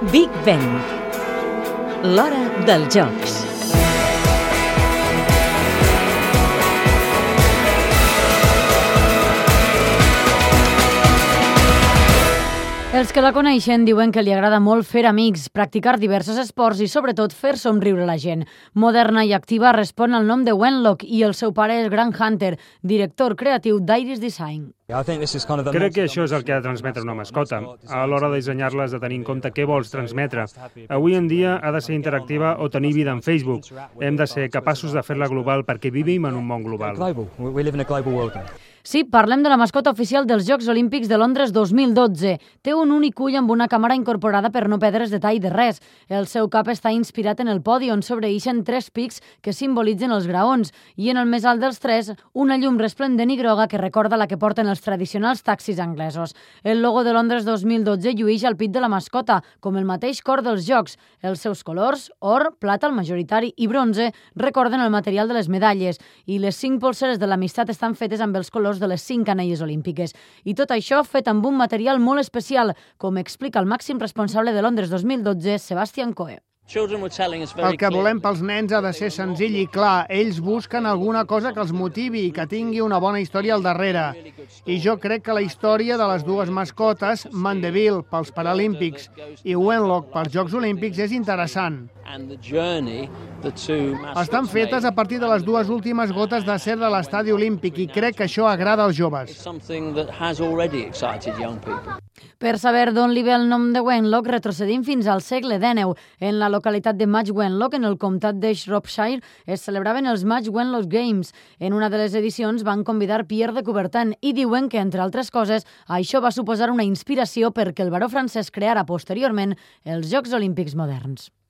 Big Ben. L'hora dels jocs. Els que la coneixen diuen que li agrada molt fer amics, practicar diversos esports i, sobretot, fer somriure la gent. Moderna i activa respon al nom de Wenlock i el seu pare és Grant Hunter, director creatiu d'Iris Design. Crec que això és el que ha de transmetre una mascota. A l'hora de dissenyar-la has de tenir en compte què vols transmetre. Avui en dia ha de ser interactiva o tenir vida en Facebook. Hem de ser capaços de fer-la global perquè vivim en un món global. Sí, parlem de la mascota oficial dels Jocs Olímpics de Londres 2012. Té un únic ull amb una càmera incorporada per no perdre's detall de res. El seu cap està inspirat en el podi on sobreïxen tres pics que simbolitzen els graons i en el més alt dels tres una llum resplendent i groga que recorda la que porten els tradicionals taxis anglesos. El logo de Londres 2012 llueix al pit de la mascota, com el mateix cor dels Jocs. Els seus colors, or, plata, el majoritari i bronze, recorden el material de les medalles i les cinc polseres de l'amistat estan fetes amb els colors de les cinc anelles olímpiques. I tot això fet amb un material molt especial, com explica el màxim responsable de Londres 2012, Sebastian Coe. El que volem pels nens ha de ser senzill i clar. Ells busquen alguna cosa que els motivi i que tingui una bona història al darrere. I jo crec que la història de les dues mascotes, Mandeville pels Paralímpics i Wenlock pels Jocs Olímpics, és interessant. Estan fetes a partir de les dues últimes gotes de ser de l'estadi olímpic i crec que això agrada als joves. Per saber d'on li ve el nom de Wenlock, retrocedim fins al segle XIX. En la localitat de Match Wenlock, en el comtat de Shropshire, es celebraven els Match Wenlock Games. En una de les edicions van convidar Pierre de Coubertin i diuen que, entre altres coses, això va suposar una inspiració perquè el baró francès creara posteriorment els Jocs Olímpics moderns.